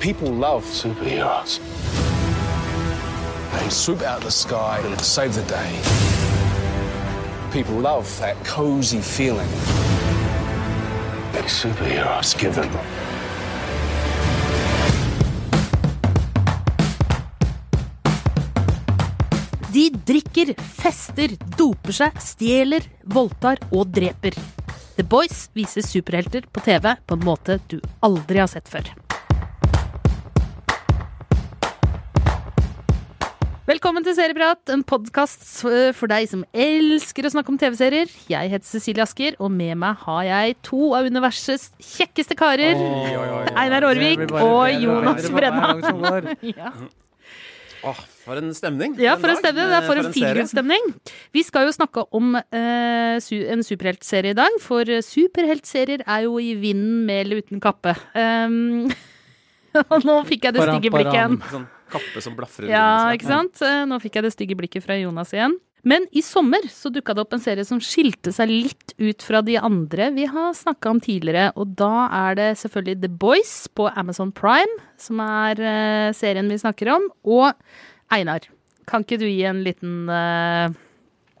People love superheroes. They swoop out of the sky and save the day. People love that cozy feeling that superheroes give them. De drikker, fester, doper seg, stjeler, voldtar og dreper. The Boys viser superhelter på TV på en måte du aldri har sett før. Velkommen til Serieprat, en podkast for deg som elsker å snakke om TV-serier. Jeg heter Cecilie Asker, og med meg har jeg to av universets kjekkeste karer. Einar Aarvik og Jonas Brenna. Ja. Åh, for en stemning. Ja, for en en stemning. Det er for, for en en feelgood-stemning. Vi skal jo snakke om eh, su en superheltserie i dag, for eh, superheltserier er jo i vinden med eller uten kappe. Um, og nå fikk jeg det stygge blikket igjen. Kappe som blafrer. Ja, ikke sant? Nå fikk jeg det stygge blikket fra Jonas igjen. Men i sommer så dukka det opp en serie som skilte seg litt ut fra de andre vi har snakka om tidligere. Og da er det selvfølgelig The Boys på Amazon Prime, som er uh, serien vi snakker om. Og Einar, kan ikke du gi en liten uh,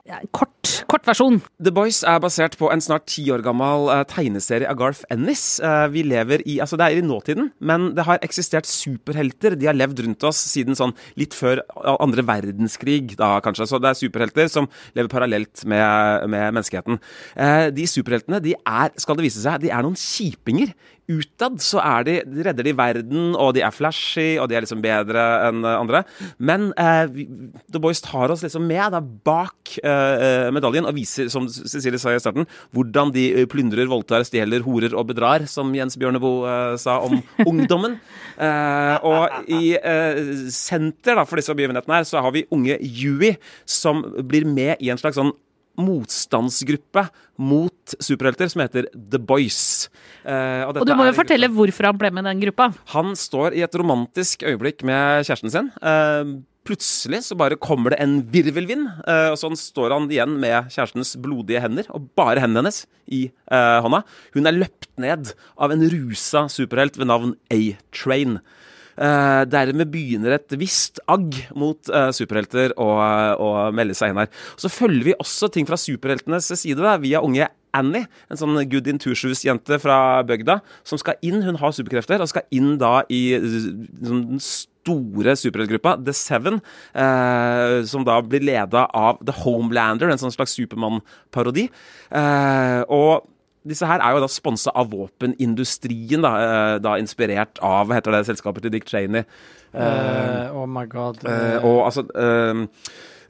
ja, kort, kort versjon? The Boys er basert på en snart ti år gammel eh, tegneserie av Garth Ennis. Eh, vi lever i, altså Det er i nåtiden, men det har eksistert superhelter. De har levd rundt oss siden sånn litt før andre verdenskrig, da kanskje. Så det er superhelter som lever parallelt med, med menneskeheten. Eh, de superheltene de er, skal det vise seg, de er noen kjipinger. Utad så er de, de redder de verden, og de er flashy, og de er liksom bedre enn eh, andre. Men eh, The Boys tar oss liksom med da, bak eh, medaljen og viser, som Cecilie sa i starten, hvordan de plundrer, plyndrer, voldtar, stjeler, horer og bedrar, som Jens Bjørneboe uh, sa om ungdommen. Uh, og i eh, senter da, for disse begivenhetene her, så har vi unge Yui, som blir med i en slags sånn motstandsgruppe mot superhelter som heter The Boys. Eh, Og du må jo fortelle hvorfor han ble med i den gruppa. Han står i et romantisk øyeblikk med kjæresten sin. Eh, plutselig så bare kommer det en virvelvind, eh, og sånn står han igjen med kjærestens blodige hender, og bare hendene hennes i eh, hånda. Hun er løpt ned av en rusa superhelt ved navn A-Train. Eh, dermed begynner et visst agg mot eh, superhelter å, å melde seg inn her. Så følger vi også ting fra superheltenes side da, via unge Annie, en sånn good intuitions-jente fra bygda, som skal inn. Hun har superkrefter og skal inn da i eh, sånn store superheltgruppa, The Seven, eh, som da blir leda av The Homelander, en sånn slags Supermann-parodi. Eh, og disse her er jo da sponsa av våpenindustrien, da, eh, da inspirert av hva heter det selskapet til Dick Cheney. Eh, oh my god. Eh, og altså eh,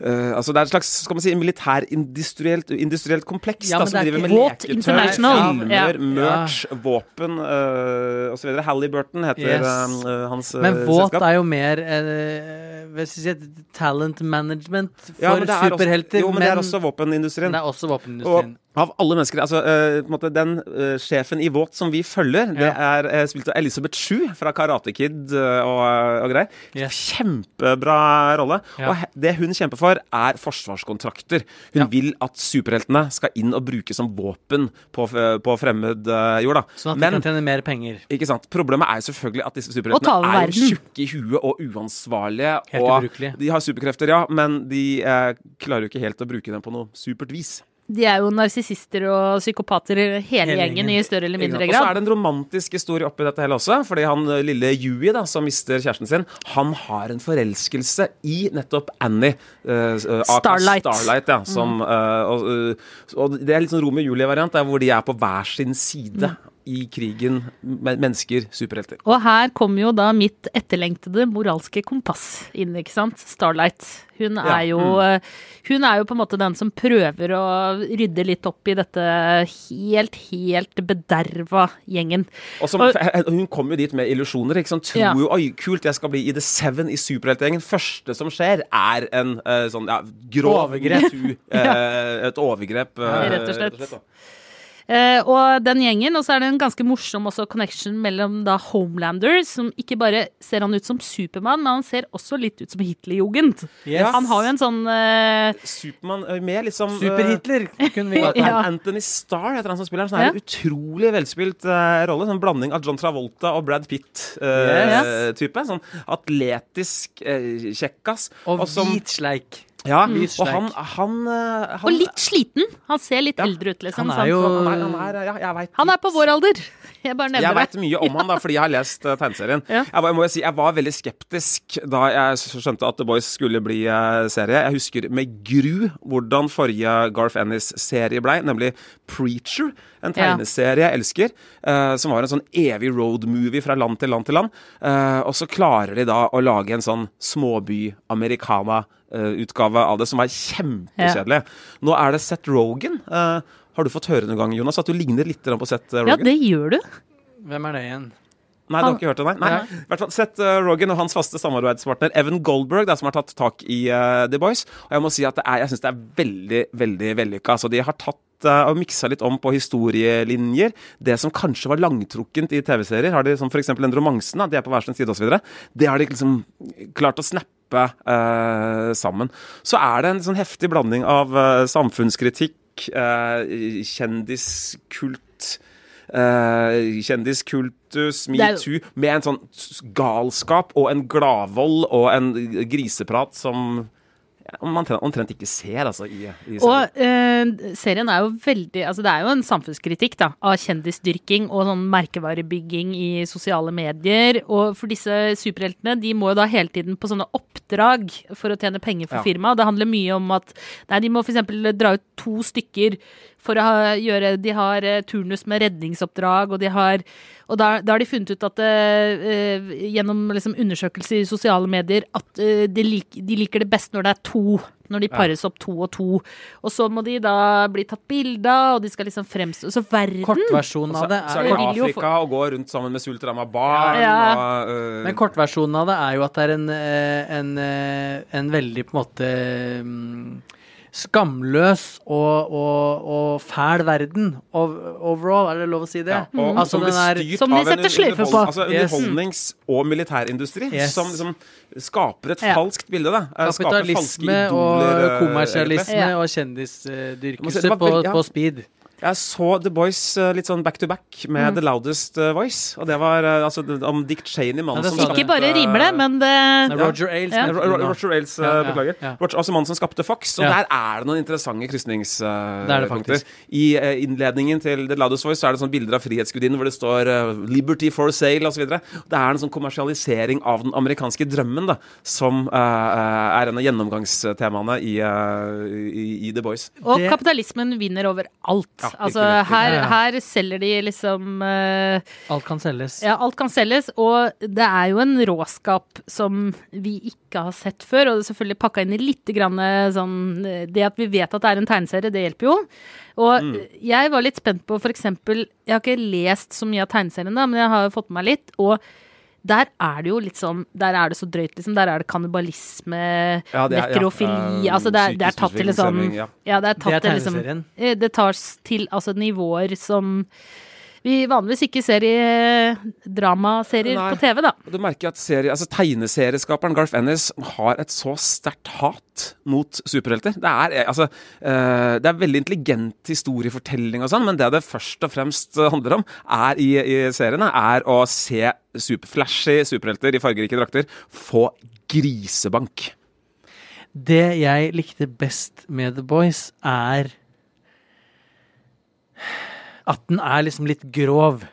eh, altså Det er et slags skal man si, militærindustrielt industrielt kompleks Ja, da, som er driver med leketøy, International. filmer, Ja. merch, våpen uh, osv. Halliburton heter Yes. uh, hans selskap. Men våt selskap. er jo mer uh, hva skal si, talent management for Ja, men er superhelter. Jo, men, det er også våpenindustrien. det er også Og våpenindustrien. Av alle mennesker altså, uh, Den uh, sjefen i Våt som vi følger, det er uh, spilt av Elisabeth Sju fra Karate Kid og, og greier. Yes. Kjempebra rolle. Ja. Og det hun kjemper for, er forsvarskontrakter. Hun Ja. vil at superheltene skal inn og brukes som våpen på, på fremmed jord. Da. Sånn at de Men kan tjene mer penger. ikke sant? Problemet er jo selvfølgelig at disse superheltene er tjukke i huet og uansvarlige. Helt og ubrukelige. de har superkrefter, ja, men de klarer jo ikke helt å bruke dem på noe supert vis. De er jo narsissister og psykopater hele, Hele gjengen gjengen. i større eller mindre grad. Og så er det en romantisk historie oppi dette hele også. Fordi han eh, lille Yui, da, som mister kjæresten sin, han har en forelskelse i nettopp Annie. Uh, eh, Starlight. Starlight ja, som, uh, og, og det er litt sånn Romeo og Julie-variant, der hvor de er på hver sin side. I krigen mennesker, superhelter. Og her kommer jo da mitt etterlengtede moralske kompass inn, ikke sant. Starlight. Hun er Ja, jo mm. Hun er jo på en måte den som prøver å rydde litt opp i dette helt, helt bederva gjengen. Og som, Og- Hun kommer jo dit med illusjoner. ikke sant? Tror Ja. jo oi, kult, jeg skal bli i The Seven i superheltgjengen. Første som skjer, er en uh, sånn ja, grov Overgrep. Uh, Et overgrep. eh, Rett og slett. da. Eh, og den gjengen, og så er det en ganske morsom også connection mellom da Homelander, som ikke bare ser han ut som Supermann, men han ser også litt ut som Hitlerjugend. Yes. Han har jo en sånn eh, Supermann eh, med liksom Super-Hitler, kunne vi Ja. Anthony Starr heter han som spiller. Sånn En utrolig velspilt eh, rolle. Sånn blanding av John Travolta og Brad Pitt-type. sånn atletisk uh, kjekkas. Og hvitsleik hvit sleik. Ja, mm. og han, han, eh, han Og litt sliten. Han ser litt Ja. eldre ut, liksom. Han er jo- han er, han er, ja, jeg vet Han er på vår alder. Jeg bare Jeg nevner veit mye om han da, fordi jeg har lest uh, tegneserien. Ja. Jeg, var- jeg må jo si, jeg var veldig skeptisk da jeg skjønte at The Boys skulle bli uh, serie. Jeg husker med gru hvordan forrige Garth Ennis-serie blei, nemlig Preacher. En tegneserie jeg elsker, uh, som var en sånn evig road-movie fra land til land til land. Eh, og så klarer de da å lage en sånn småby-americana-utgave av det, som var kjempekjedelig. Nå er det Seth Rogan. Eh, har du fått høre noen gang, Jonas, at du ligner litt på Seth Rogan? Ja, det gjør du. Hvem er det igjen? Nei, du har ikke hørt det, nei? nei. Ja. I hvert fall Seth uh, Rogan og hans faste samarbeidspartner Evan Goldberg, det er som har tatt tak i uh, The Boys. Og jeg må si at det er, jeg syns det er veldig, veldig vellykka. Altså, de har tatt uh, og miksa litt om på historielinjer. Det som kanskje var langtrukkent i TV-serier, har de som f.eks. den romansen, da, de er på hver sin side osv., det har de liksom klart å snappe uh, sammen. Så er det en sånn heftig blanding av uh, samfunnskritikk, uh, kjendiskult eh, kjendiskultus, metoo, med en sånn galskap og en gladvold og en griseprat som omtrent- omtrent ikke ser, altså, i, i. Og eh, serien er jo veldig Altså det er jo en samfunnskritikk da, av kjendisdyrking og sånn merkevarebygging i sosiale medier. Og for disse superheltene, de må jo da hele tiden på sånne oppdrag for å tjene penger for Ja. firmaet. Det handler mye om at nei, de må f.eks. dra ut to stykker for å ha, gjøre De har eh, turnus med redningsoppdrag, og de har og da, da har de funnet ut at eh, gjennom liksom undersøkelser i sosiale medier at de, lik, de liker det best når det er to. Når de pares opp to og to. Og så må de da bli tatt bilde av, og de skal liksom fremstå Så verden Kortversjonen av det er så er det Afrika og går rundt sammen med sultramma barn. Ja. Og, uh, Men kortversjonen av det er jo at det er en, en, en veldig på en måte mm, skamløs og, og, og fæl verden overall, er det lov å si det? ja, og Altså, som blir den er- styrt Som de av en setter underhold- på. Altså, underholdnings- og militærindustri Yes. som liksom skaper et Ja. falskt bilde. Da. Eh, Kapitalisme idoler, og eh, kommersialisme ja. og kjendisdyrkelse på, på speed. Jeg så The Boys eh, litt sånn back to back med The Loudest eh, Voice. Og det var eh, altså om Dick Cheney, mannen Ja, som. Ikke bare rimer det, men det Roger Ailes. Ja. Roger Ailes, Ja, ja, beklager. ja. Roger, altså mannen som skapte Fox. Og Ja. der er det noen interessante er krysningspunkter. I innledningen til The Loudest Voice så er det sånn bilder av Frihetsgudinnen hvor det står 'Liberty for sale' osv. Det er en sånn kommersialisering av den amerikanske drømmen da, som uh, er en av gjennomgangstemaene i, uh, i, i The Boys. Og Det- kapitalismen vinner over alt. Ja, altså, her, her selger de liksom uh, Alt kan selges. Ja, alt kan selges, og det er jo en råskap som vi ikke har sett før. Og det er selvfølgelig pakka inn i litt grann sånn Det at vi vet at det er en tegneserie, det hjelper jo. Og Mm. jeg var litt spent på for eksempel Jeg har ikke lest så mye av tegneserien, da, men jeg har jo fått med meg litt. og der er det jo litt sånn Der er det så drøyt, liksom. Der er det kannibalisme, Ja, det er- nekrofili ja. Altså, det er, det er tatt til liksom sånn ja. Ja, det er tatt til liksom. Eh, Det tas til altså, nivåer som vi vanligvis ikke ser i eh, dramaserier Nei. på TV, da. Du merker at serie, altså tegneserieskaperen Garth Ennis har et så sterkt hat mot superhelter. Det er, eh, altså, eh, det er veldig intelligent historiefortelling og sånn, men det det først og fremst handler om er i, i seriene, er å se super, flashy superhelter i fargerike drakter få grisebank. Det jeg likte best med The Boys, er at den er liksom litt grov.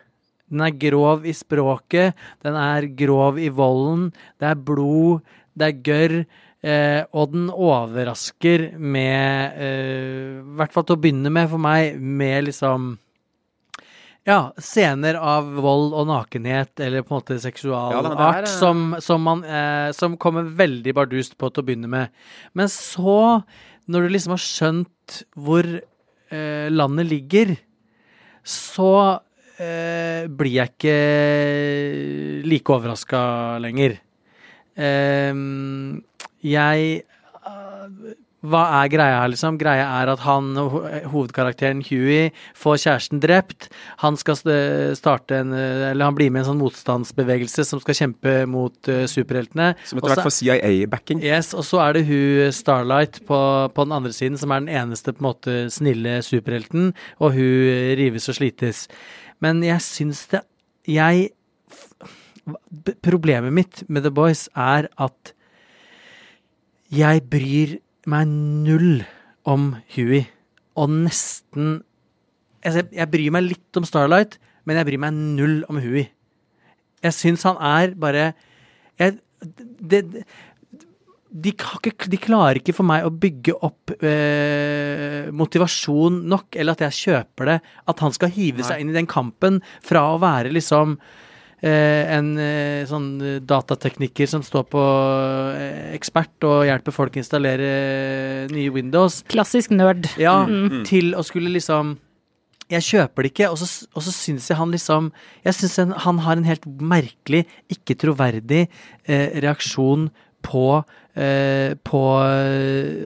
Den er grov i språket, den er grov i volden, det er blod, det er gørr, eh, og den overrasker med eh, I hvert fall til å begynne med, for meg, med liksom ja, scener av vold og nakenhet, eller på en måte seksual Ja, er, eh, som, som, man, eh, som kommer veldig bardust på til å begynne med. Men så, når du liksom har skjønt hvor eh, landet ligger, så eh, blir jeg ikke like overraska lenger. Eh, jeg hva er greia her, liksom? Greia er at han, ho- hovedkarakteren Huey, får kjæresten drept. Han skal starte en Eller han blir med i en sånn motstandsbevegelse som skal kjempe mot uh, superheltene. Som etter hvert får CIA-backing. Yes, og så er det hun Starlight på, på den andre siden, som er den eneste på en måte snille superhelten, og hun eh, rives og slites. Men jeg syns det Jeg Problemet mitt med The Boys er at jeg bryr meg null om Huey, og nesten altså, Jeg bryr meg litt om Starlight, men jeg bryr meg null om Huey. Jeg syns han er bare jeg, det, det, de, har ikke, de klarer ikke for meg å bygge opp eh, motivasjon nok, eller at jeg kjøper det. At han skal hive seg inn i den kampen fra å være liksom en eh, sånn datatekniker som står på eh, ekspert og hjelper folk å installere eh, nye Windows, Klassisk nerd. ja, til å skulle liksom jeg kjøper det ikke, og så, og så syns jeg han liksom Jeg syns han, har en helt merkelig, ikke troverdig eh, reaksjon på eh, På eh,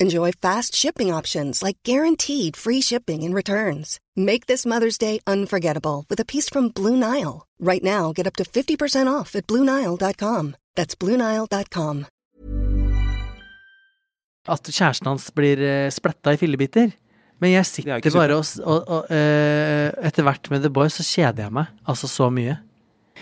Enjoy fast shipping options like guaranteed free shipping and returns. Make this Mother's Day unforgettable with a piece from Blue Nile. Right now, get up to 50% off at BlueNile.com. That's BlueNile.com. at kjæresten hans blir eh, spletta i fillebiter. Men jeg er sitter bare og, og, og uh, Etter hvert med The Boys så kjeder jeg meg altså så mye.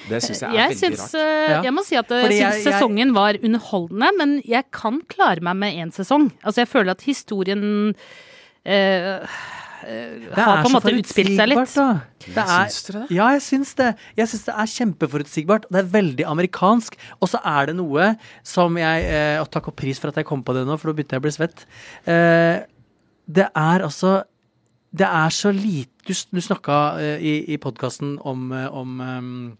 Det syns jeg er Jeg veldig syns rart. eh, Jeg må si at jeg Fordi syns jeg- jeg- sesongen var underholdende, men jeg kan klare meg med én sesong. Altså, jeg føler at historien eh, Det har er på en måte utspilt seg litt. da. Det er, Syns dere det? Ja, jeg syns det. Jeg syns det er kjempeforutsigbart. Det er veldig amerikansk. Og så er det noe som jeg eh, Og takk og pris for at jeg kom på det nå, for da begynte jeg å bli svett. Eh, det er altså Det er så lite Du, du snakka uh, i, i podkasten om, eh, om um,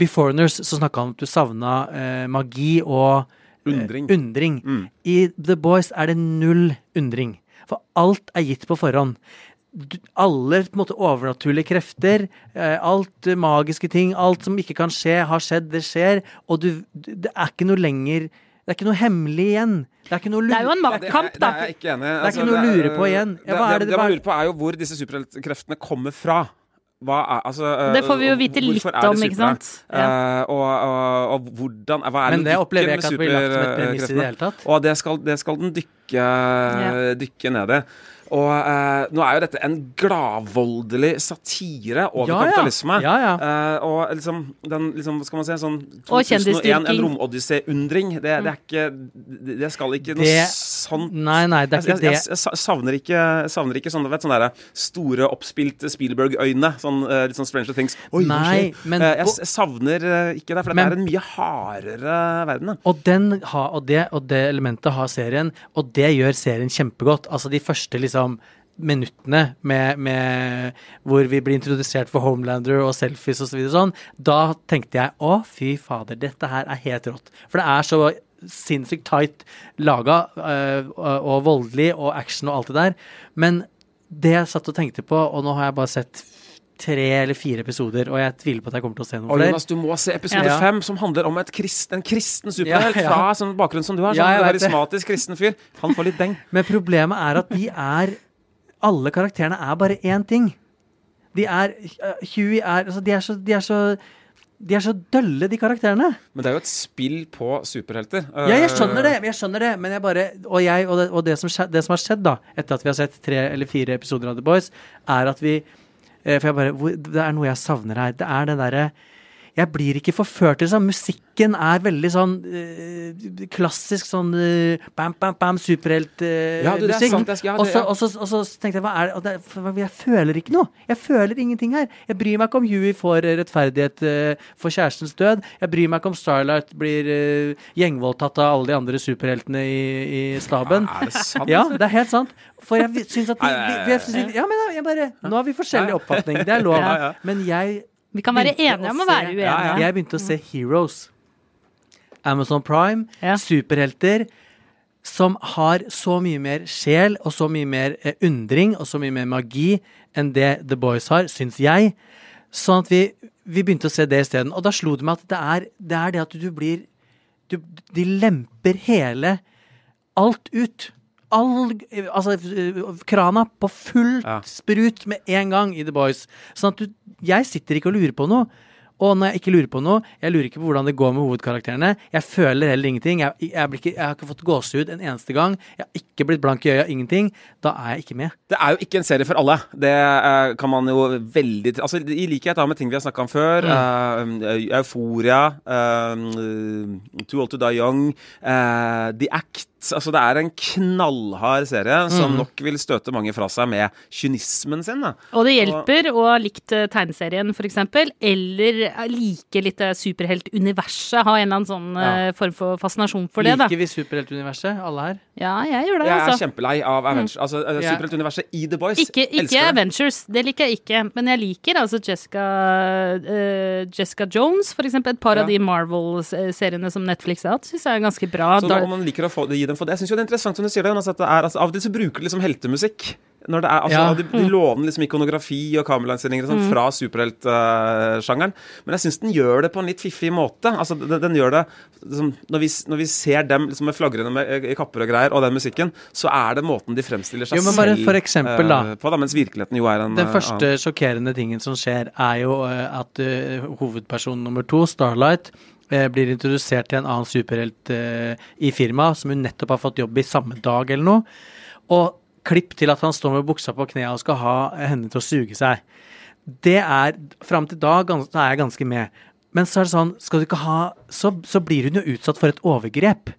Beforeigners, så snakka han om at du savna uh, magi og eh, Undring. undring. Mm. I The Boys er det null undring. For alt er gitt på forhånd. Du, alle på en måte overnaturlige krefter, eh, alt eh, magiske ting, alt som ikke kan skje, har skjedd, det skjer. Og du, du Det er ikke noe lenger Det er ikke noe hemmelig igjen. Det er ikke noe Det er jo en lure- Det er, maktkamp, det da. er jeg ikke enig i. Det er ikke noe å lure på igjen. Ja, det, hva er det, det- det man er- lurer på, er jo hvor disse superheltkreftene kommer fra. Hva er, altså, eh, Det får vi jo vite litt om, ikke sant? Uh, og, og, og hvordan Hva er Men det opplever jeg ikke at blir lagt som et premiss i det hele tatt. Og det skal, det skal den dykke, dykke ned i. Og eh, nå er jo dette en gladvoldelig satire over Ja, ja. kapitalisme. Ja, ja. Eh, og liksom den liksom, hva skal man si, sånn Og 2001, en kjendisdyrking. romodyssé-undring. Det, det er ikke det, det skal ikke noe Det- sånt Nei, nei, det er jeg, ikke jeg, det. jeg, sa- savner ikke, jeg savner ikke sånne, vet, sånne der store, oppspilte Spielberg-øyne. Sånn, eh, litt sånn Stranger Things. Oi, hva Nei, skjer? men Eh, jeg, på- jeg savner eh, ikke det, for Men- det er en mye hardere verden. da. Og, den ha, og, det, og det elementet har serien, og det gjør serien kjempegodt. Altså de første liksom minuttene med, med hvor vi blir introdusert for Homelander og selfies og så sånn, da tenkte jeg å, fy fader, dette her er helt rått. For det er så sinnssykt tight laga øh, og voldelig og action og alt det der. Men det jeg satt og tenkte på, og nå har jeg bare sett tre eller fire episoder, og jeg tviler på at jeg kommer til å se noen flere. Jonas, du må se episode Ja. fem, som handler om et krist, en kristen superhelt Ja, ja. fra sånn bakgrunn som du har. Ja, Sånn karismatisk kristen fyr. Han får litt deng. Men problemet er at de er Alle karakterene er bare én ting. De er uh, Huey er altså, de, er så, de er så De er så dølle, de karakterene. Men det er jo et spill på superhelter. Ja, jeg skjønner det, jeg skjønner det, men jeg bare Og, jeg, og, det, og det, som, skje- det som har skjedd, da, etter at vi har sett tre eller fire episoder av The Boys, er at vi eh, For jeg bare hvor, Det er noe jeg savner her. Det er det derre jeg blir ikke forført til det. sånn. Musikken er veldig sånn øh, klassisk sånn øh, bam, bam, bam, superheltmusikk. Ja, er jeg skal- ja, og, så- ja. og, og så tenkte jeg hva er det, Jeg føler ikke noe. Jeg føler ingenting her. Jeg bryr meg ikke om Huey får rettferdighet øh, for kjærestens død. Jeg bryr meg ikke om Starlight blir øh, gjengvoldtatt av alle de andre superheltene i, i staben. Er det sant? Ja, det er helt sant. For jeg syns at vi, vi, vi, Ja, men jeg bare Nå har vi forskjellig Ja, ja. oppfatning. Det er lov. Ja, ja. Men jeg Vi kan være enige om å være uenige. Ja, ja. Jeg begynte å se Heroes. Amazon Prime. Ja. Superhelter som har så mye mer sjel og så mye mer eh, undring og så mye mer magi enn det The Boys har, syns jeg. Sånn at vi, vi begynte å se det isteden. Og da slo det meg at det er det, er det at du blir du, De lemper hele alt ut. All Altså krana på fullt sprut med en gang i The Boys. Sånn at du Jeg sitter ikke og lurer på noe. Og når jeg ikke lurer på noe, jeg lurer ikke på hvordan det går med hovedkarakterene. Jeg føler heller ingenting. Jeg, jeg, blir ikke, jeg har ikke fått gåsehud en eneste gang. Jeg har ikke blitt blank i øya, ingenting. Da er jeg ikke med. Det er jo ikke en serie for alle. Det uh, kan man jo veldig Altså I likhet med ting vi har snakka om før. eh, Euforia, uh, Too Old To Die Young, eh, The Act. Altså Det er en knallhard serie som nok vil støte mange fra seg med kynismen sin. da Og det hjelper å ha likt tegneserien, for eksempel, eller like litt eh, superheltuniverset. Ha en eller annen sånn ja. form for fascinasjon for det. Liker vi superheltuniverset, alle her? Ja, jeg gjør det, Jeg er altså. kjempelei av Avengers. Altså uh, Superheltuniverset i The Boys. Ikke, ikke Avengers, det. Liker jeg ikke. Men jeg liker altså Jessica, uh, Jessica Jones, for eksempel. Et par Ja. av de Marvel-seriene som Netflix har hatt, syns jeg er ganske bra. Så Da- om man liker å få, gi dem for det Jeg synes jo det er interessant som du sier det, Jonas, at det er, altså, Av og til så bruker de liksom heltemusikk. Når det er, altså, Ja. De, de låner liksom ikonografi og kamerainnstillinger sånn fra superheltsjangeren. Men jeg syns den gjør det på en litt fiffig måte. Altså, den, den gjør det liksom, når, vi, når vi ser dem liksom, med flagrende med kapper og greier, og den musikken, så er det måten de fremstiller seg Jo, men bare selv for eksempel, da. uh, på, da. Mens virkeligheten jo er en Den eh, første uh, sjokkerende tingen som skjer, er jo eh, at hovedperson nummer to, Starlight, blir introdusert til en annen superhelt i firmaet, som hun nettopp har fått jobb i samme dag eller noe. Og klipp til at han står med buksa på knærne og skal ha henne til å suge seg. Det er Fram til da gans, er jeg ganske med. Men så er det sånn, skal du ikke ha Så, så blir hun jo utsatt for et overgrep.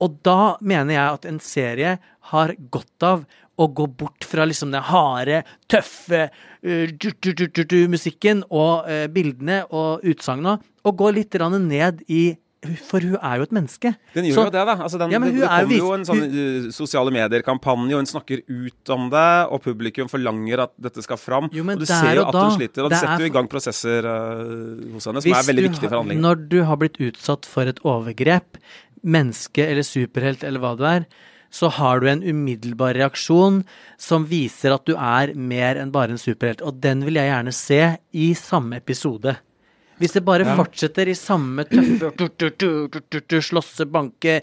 Og da mener jeg at en serie har godt av å gå bort fra liksom den harde, tøffe uh, du, du, du, du, du, musikken og uh, bildene og utsagnene, og gå litt ned i For hun er jo et menneske. Den gjør Så- jo det, da. Altså, den, Ja, det, det er kommer jo en sånn hun, sosiale medier-kampanje, og hun snakker ut om det, og publikum forlanger at dette skal fram. Jo, og du ser jo at da, hun sliter, og det det er setter jo i gang prosesser uh, hos henne som er veldig viktige for handlingen. Når du har blitt utsatt for et overgrep, menneske eller superhelt eller hva du er, så har du en umiddelbar reaksjon som viser at du er mer enn bare en superhelt. Og den vil jeg gjerne se i samme episode. Hvis det bare fortsetter i samme tøffe slåsse, banke,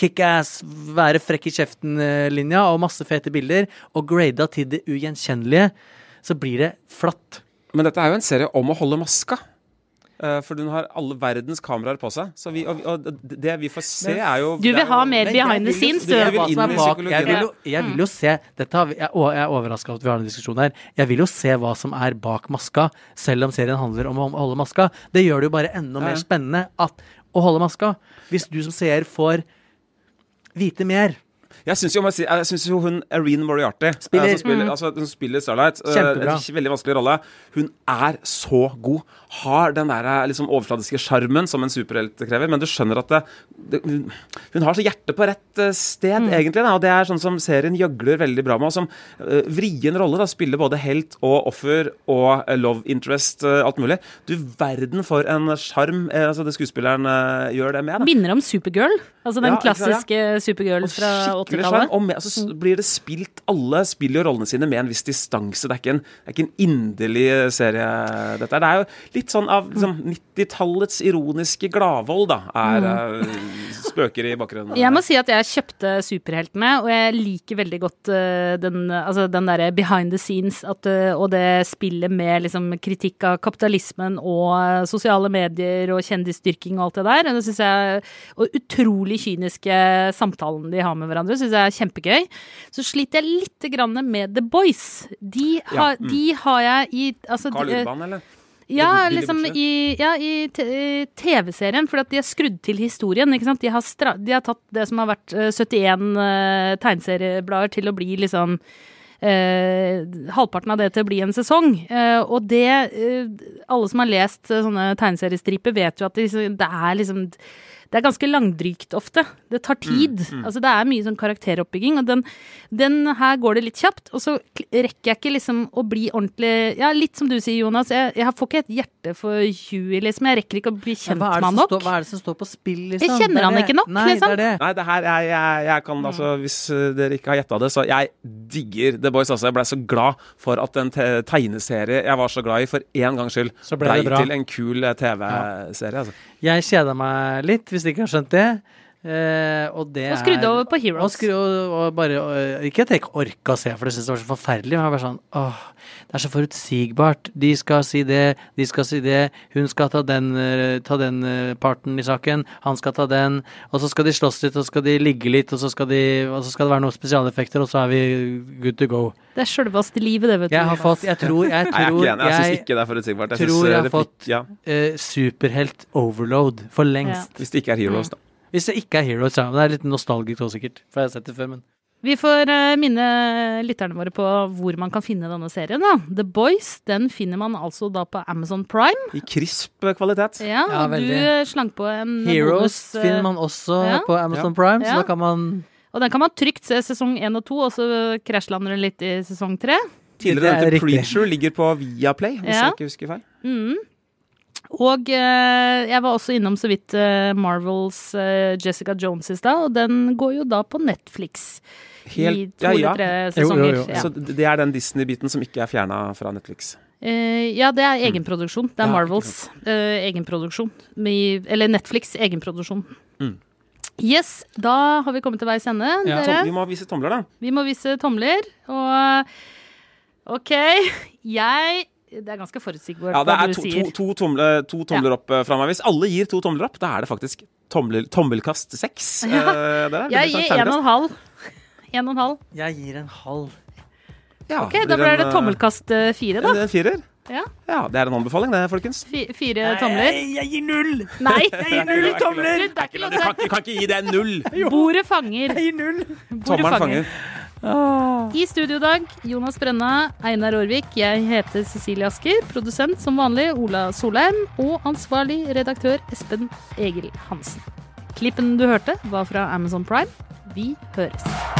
kickass, være frekk i kjeften-linja og masse fete bilder, og grada til det ugjenkjennelige, så blir det flatt. Men dette er jo en serie om å holde maska. Uh, for hun har alle verdens kameraer på seg. Så vi, og, og det vi får se, er jo Du vil ha jo- mer behind the scenes, du. Jeg vil inn er i Jeg vil jo, jeg vil jo se dette har vi, jeg, jeg er overraska over at vi har en diskusjon her. Jeg vil jo se hva som er bak maska, selv om serien handler om å holde maska. Det gjør det jo bare enda mer spennende at, å holde maska. Hvis du som seer får vite mer. Jeg syns jo, jo hun Irene Moriarty Spiller. eh, som spiller, altså, Hun spiller Starlight. eh, Kjempebra. en veldig vanskelig rolle. Hun er så god. Har den der eh, liksom, overfladiske sjarmen som en superhelt krever. Men du skjønner at det, det, hun, har så hjertet på rett sted, sted, egentlig. Da, og det er sånn som serien gjøgler veldig bra med. Og som uh, vrien rolle. da, Spiller både helt og offer og uh, love interest, uh, alt mulig. Du verden for en sjarm altså, det skuespilleren gjør det med. da. Minner om Supergirl. Altså den Ja, klassiske ja. Supergirl fra 80-tallet. og med, altså, s- blir det spilt Alle spiller jo rollene sine med en viss distanse. Det er ikke en, er ikke en inderlig serie, dette. Det er jo litt sånn av liksom, 90-tallets ironiske gladvold, da, er eh, spøker i bakgrunnen. Jeg må si at jeg kjøpte superheltene, og jeg liker veldig godt eh, den, altså den derre behind the scenes at, eh, og det spillet med liksom kritikk av kapitalismen og eh, sosiale medier og kjendisdyrking og alt det der. Det synes jeg, og utrolig kyniske samtalen de har med hverandre, syns jeg er kjempegøy. Så sliter jeg litt grann med The Boys. De har, Ja, mm. de har jeg i altså, Carl Urban, eller? Ja, liksom i, ja, i TV-serien, for at de har skrudd til historien. ikke sant? De har, stra de har tatt det som har vært eh, 71 uh, tegneserieblader til å bli liksom eh, halvparten av det til å bli en sesong. Eh, og det eh, Alle som har lest eh, sånne tegneseriestriper, vet jo at det, det er liksom det er ganske langdrygt ofte. Det tar tid. Altså Det er mye sånn karakteroppbygging, og den, den her går det litt kjapt. Og så rekker jeg ikke liksom å bli ordentlig Ja, litt som du sier, Jonas. Jeg, jeg får ikke et hjerte for Huey, liksom. Jeg rekker ikke å bli kjent er, med han nok. står, hva er det som står på spill, liksom? Jeg kjenner Det er han ikke nok, Nei, liksom. det er det. Nei, det her jeg, jeg, jeg kan altså Hvis uh, dere ikke har gjetta det, så jeg digger The Boys. Altså, jeg ble så glad for at en te tegneserie jeg var så glad i, for én gangs skyld blei ble til en kul eh, TV-serie. Altså. Jeg kjeda meg litt, hvis dere ikke har skjønt det. Eh, og det Og skrudde er- over på Og, Heroes. skru, og, og bare, og, ikke at jeg ikke orka å se, for det syntes jeg var så forferdelig. Men jeg bare sånn åh, det er så forutsigbart. De skal si det, de skal si det. Hun skal ta den, eh, ta den eh, parten i saken, han skal ta den. Og så skal de slåss litt, og så skal de ligge litt, og så skal, de, og så skal det være noen spesialeffekter, og så er vi good to go. Det er sjølveste livet, det, vet du. Jeg har fått Jeg tror Jeg tror, jeg er tror ikke enig. Jeg syns ikke det er forutsigbart. Jeg tror jeg eh, har fått- ja, eh, superhelt overload for lengst. Hvis det ikke er Heroes, da. Hvis det ikke er Heroes, ja. Det er litt nostalgisk også, sikkert. For jeg har sett det før, men Vi får eh, minne lytterne våre på hvor man kan finne denne serien. da. The Boys den finner man altså da på Amazon Prime. I krisp eh, kvalitet. Ja, Ja, og du veldig. du slank på en Heroes bonus, eh, finner man også ja. på Amazon Prime, så Ja. da kan man Og den kan man trygt se sesong én og to, og så krasjlander den litt i sesong tre. Tidligere Det er nevnte. Preacher ligger på Viaplay, hvis Ja. jeg ikke husker feil. Mm. Og eh, jeg var også innom så vidt eh, Marvels eh, Jessica Jones i stad, og den går jo da på Netflix. I Helt, to ja, eller ja. tre Jo, jo, sesonger. jo. Ja. Så det er den Disney-biten som ikke er fjerna fra Netflix. Eh, ja, det er egenproduksjon. Det er Ja, Marvels eh, egenproduksjon. Med, eller Netflix egenproduksjon. Mm. Yes, da har vi kommet til veis ende, Ja. dere. Vi må vise tomler, da. Vi må vise tomler, og OK. Jeg Det er ganske forutsigbart Ja, det hva du to, sier. to, to, tomle, to tomler opp eh, fra meg. Hvis alle gir to tomler opp, da er det faktisk tommel, tommelkast seks. Ja. Eh, Jeg gir en og en halv. En og en halv. Jeg gir en halv. Ja, Ok, da blir det en, eh, tommelkast fire, da. En, firer? Ja. Ja, det er en anbefaling, det, folkens. Fi- Fire tomler. jeg gir null! Nei! Jeg gir null tomler! Det er ikke lov Du kan, ikke- du kan ikke gi det en null! Bordet fanger. Jeg gir null! Tommelen fanger. fanger. Studio i dag, Jonas Brenna, Einar Aarvik, jeg heter Cecilie Asker. Produsent som vanlig Ola Solheim. Og ansvarlig redaktør Espen Egil Hansen. Klippen du hørte, var fra Amazon Prime. Vi høres.